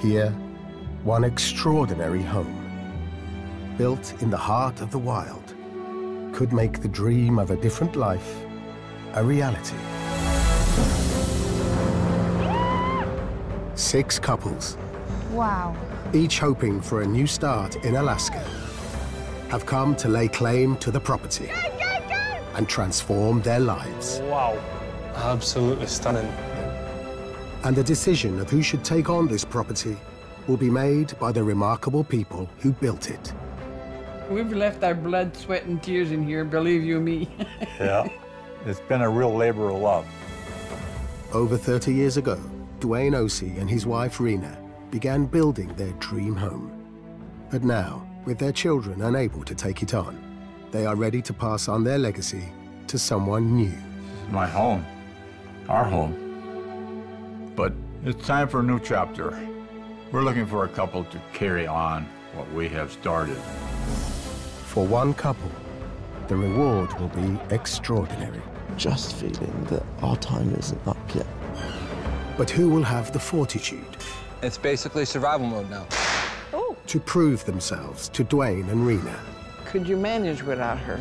Here, one extraordinary home, built in the heart of the wild, could make the dream of a different life a reality. Six couples, Wow. each hoping for a new start in Alaska, have come to lay claim to the property and transform their lives. Wow. Absolutely stunning. And the decision of who should take on this property will be made by the remarkable people who built it. We've left our blood, sweat, and tears in here, believe you me. Yeah. It's been a real labor of love. Over 30 years ago, Dwayne Osi and his wife Rena began building their dream home. But now, with their children unable to take it on, they are ready to pass on their legacy to someone new. My home. Our home. But it's time for a new chapter. We're looking for a couple to carry on what we have started. For one couple, the reward will be extraordinary. just feeling that our time isn't up yet. But who will have the fortitude It's basically survival mode now. Oh. to prove themselves to Dwayne and Rena Could you manage without her?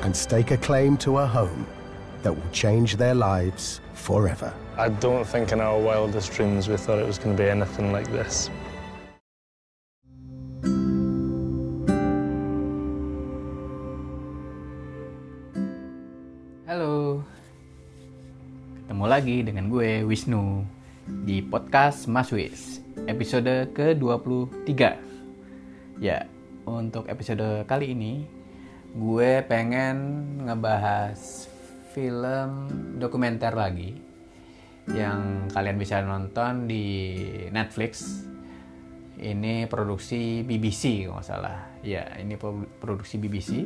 and stake a claim to a home that will change their lives forever? I don't think in our wildest dreams we thought it was going to be anything like this. Halo, ketemu lagi dengan gue Wisnu di podcast Mas Wis, episode ke-23. Ya, untuk episode kali ini gue pengen ngebahas film dokumenter lagi yang kalian bisa nonton di Netflix. Ini produksi BBC kalau nggak salah. Ya, ini pro- produksi BBC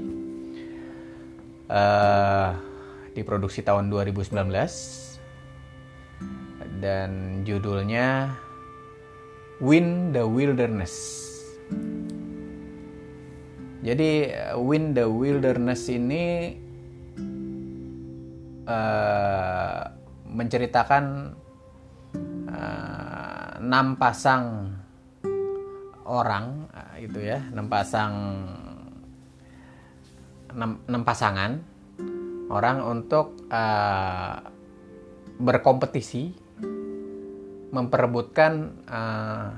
eh diproduksi tahun 2019 dan judulnya Win the Wilderness. Jadi Win the Wilderness ini eh, menceritakan eh, enam pasang orang eh, itu ya, enam pasang enam, enam pasangan orang untuk uh, berkompetisi memperebutkan uh,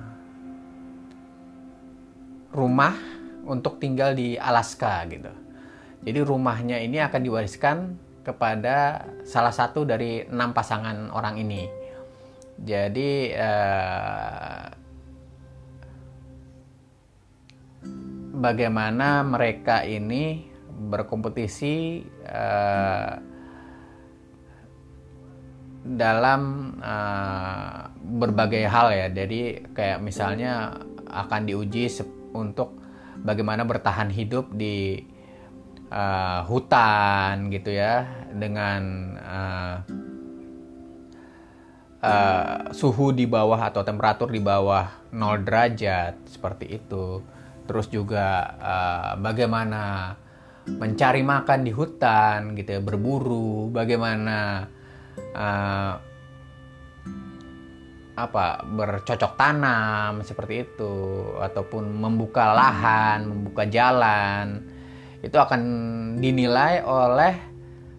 rumah untuk tinggal di Alaska gitu. Jadi rumahnya ini akan diwariskan kepada salah satu dari enam pasangan orang ini. Jadi uh, bagaimana mereka ini berkompetisi eh, dalam eh, berbagai hal ya. Jadi kayak misalnya akan diuji untuk bagaimana bertahan hidup di eh, hutan gitu ya dengan eh, eh, suhu di bawah atau temperatur di bawah 0 derajat seperti itu. Terus juga eh, bagaimana mencari makan di hutan gitu ya, berburu, bagaimana eh, apa bercocok tanam seperti itu ataupun membuka lahan, membuka jalan. Itu akan dinilai oleh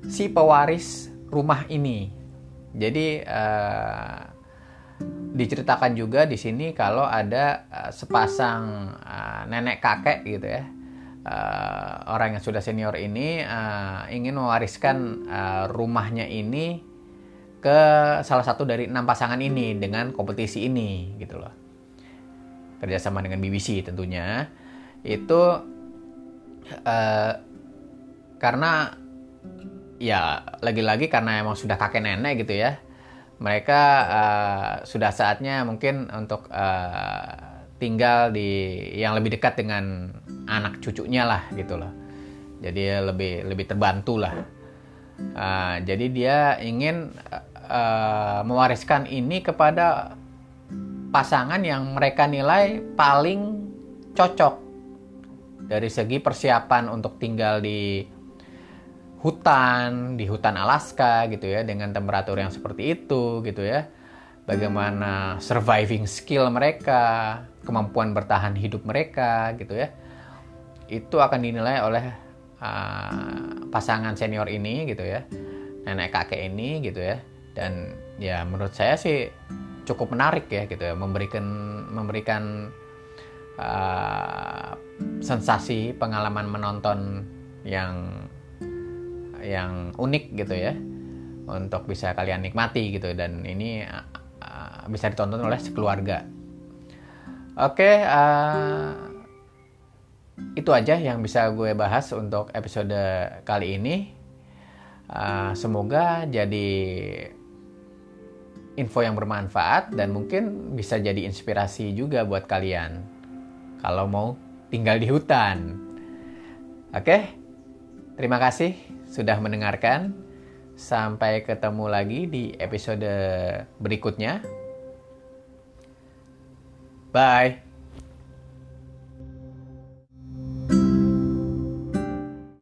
si pewaris rumah ini. Jadi eh, diceritakan juga di sini kalau ada eh, sepasang eh, nenek kakek gitu ya. Eh, orang yang sudah senior ini eh, ingin mewariskan eh, rumahnya ini ke salah satu dari enam pasangan ini dengan kompetisi ini gitu loh. Kerjasama dengan BBC tentunya. Itu eh, karena ya lagi-lagi karena emang sudah kakek nenek gitu ya mereka eh, sudah saatnya mungkin untuk eh, tinggal di yang lebih dekat dengan anak cucunya lah gitu loh. Jadi lebih lebih terbantu lah. Eh, jadi dia ingin eh, mewariskan ini kepada pasangan yang mereka nilai paling cocok. Dari segi persiapan untuk tinggal di hutan, di hutan Alaska gitu ya dengan temperatur yang seperti itu gitu ya. bagaimana surviving skill mereka, kemampuan bertahan hidup mereka gitu ya. Itu akan dinilai oleh uh, pasangan senior ini gitu ya. Nenek kakek ini gitu ya. Dan ya menurut saya sih cukup menarik ya gitu ya memberikan memberikan uh, sensasi pengalaman menonton yang yang unik gitu ya untuk bisa kalian nikmati gitu dan ini uh, bisa ditonton oleh sekeluarga. Oke, okay, uh, itu aja yang bisa gue bahas untuk episode kali ini. Uh, semoga jadi info yang bermanfaat dan mungkin bisa jadi inspirasi juga buat kalian kalau mau tinggal di hutan. Oke, terima kasih sudah mendengarkan. Sampai ketemu lagi di episode berikutnya. Bye.